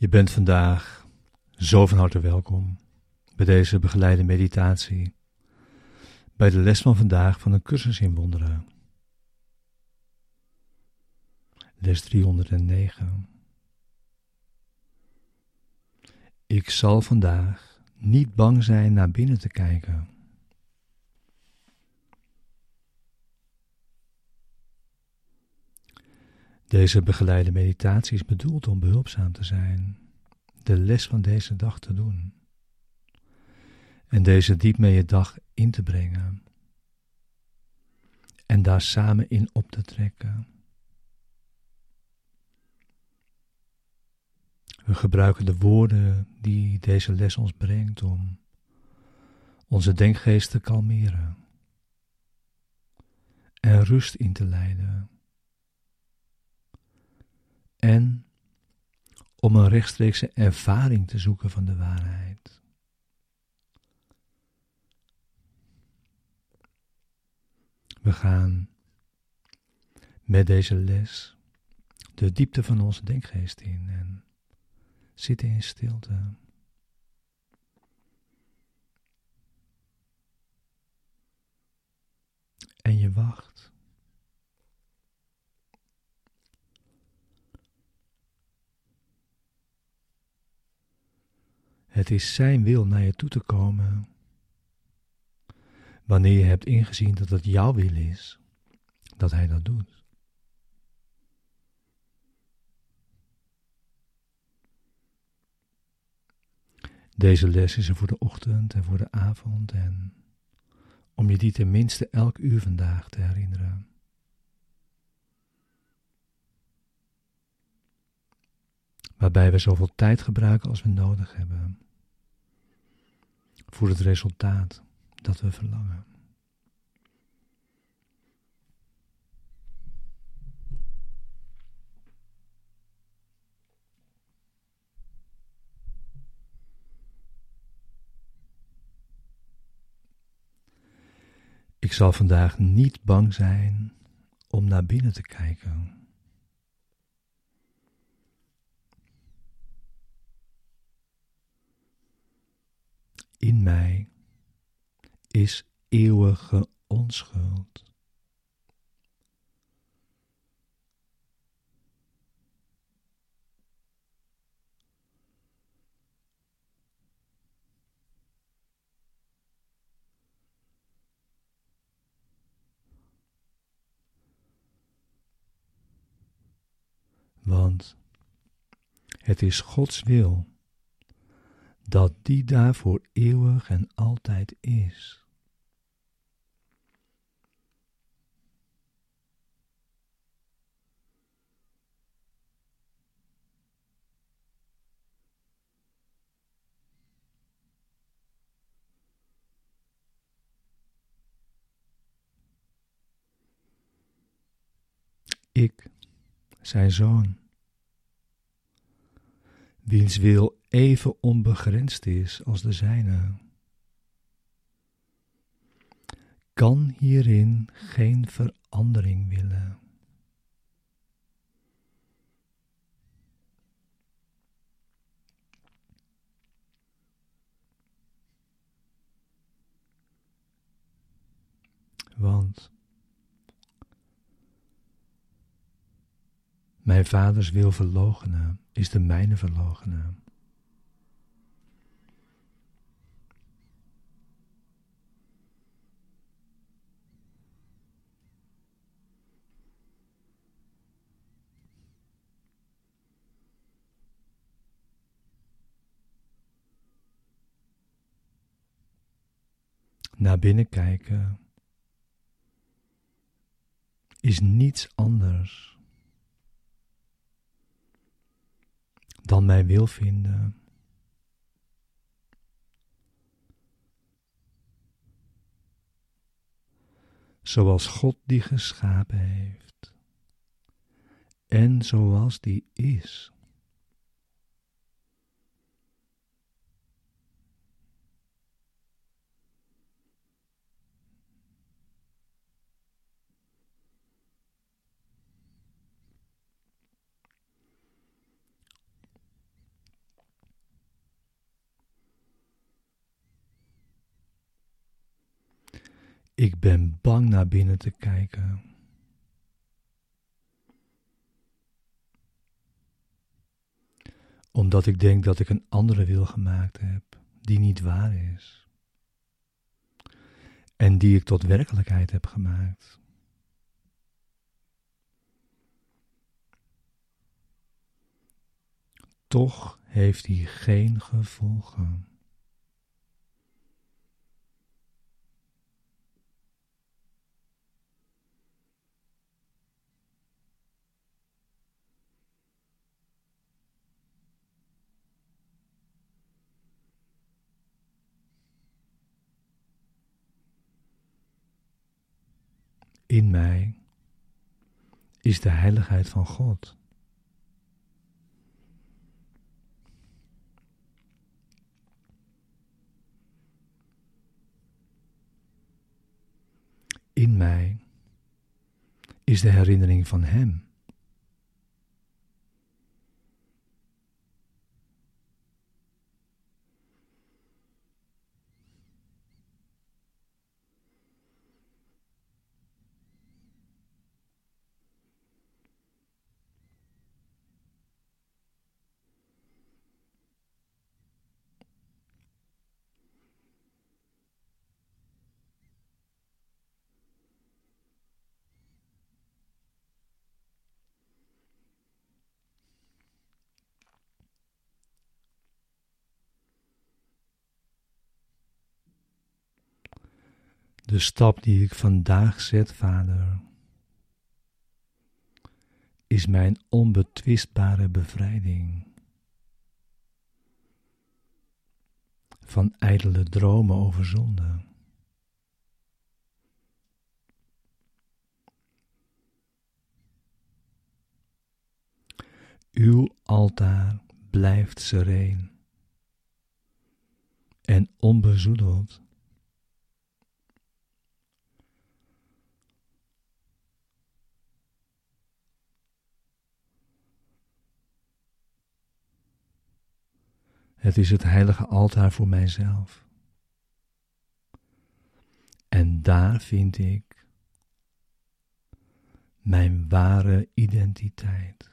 Je bent vandaag zo van harte welkom bij deze begeleide meditatie, bij de les van vandaag van een cursus in wonderen. Les 309. Ik zal vandaag niet bang zijn naar binnen te kijken. Deze begeleide meditatie is bedoeld om behulpzaam te zijn, de les van deze dag te doen en deze diep mee je dag in te brengen en daar samen in op te trekken. We gebruiken de woorden die deze les ons brengt om onze denkgeest te kalmeren en rust in te leiden en om een rechtstreekse ervaring te zoeken van de waarheid. We gaan met deze les de diepte van onze denkgeest in en zitten in stilte. En je wacht. Het is Zijn wil naar je toe te komen. Wanneer je hebt ingezien dat het jouw wil is, dat Hij dat doet. Deze les is er voor de ochtend en voor de avond en om je die tenminste elk uur vandaag te herinneren. Waarbij we zoveel tijd gebruiken als we nodig hebben voor het resultaat dat we verlangen. Ik zal vandaag niet bang zijn om naar binnen te kijken. In mij is eeuwige onschuld. Want het is Gods wil dat die daar voor eeuwig en altijd is. Ik, zijn zoon, wiens wil even onbegrensd is als de zijne, kan hierin geen verandering willen. Want mijn vaders wil verloochenen is de mijne verloochenen. Naar binnen kijken is niets anders dan mij wil vinden. Zoals God die geschapen heeft en zoals die is. Ik ben bang naar binnen te kijken. Omdat ik denk dat ik een andere wil gemaakt heb die niet waar is. En die ik tot werkelijkheid heb gemaakt. Toch heeft die geen gevolgen. In mij is de heiligheid van God. In mij is de herinnering van Hem. De stap die ik vandaag zet, Vader, is mijn onbetwistbare bevrijding van ijdele dromen over zonde. Uw altaar blijft sereen en onbezoedeld. Het is het heilige altaar voor mijzelf. En daar vind ik mijn ware identiteit.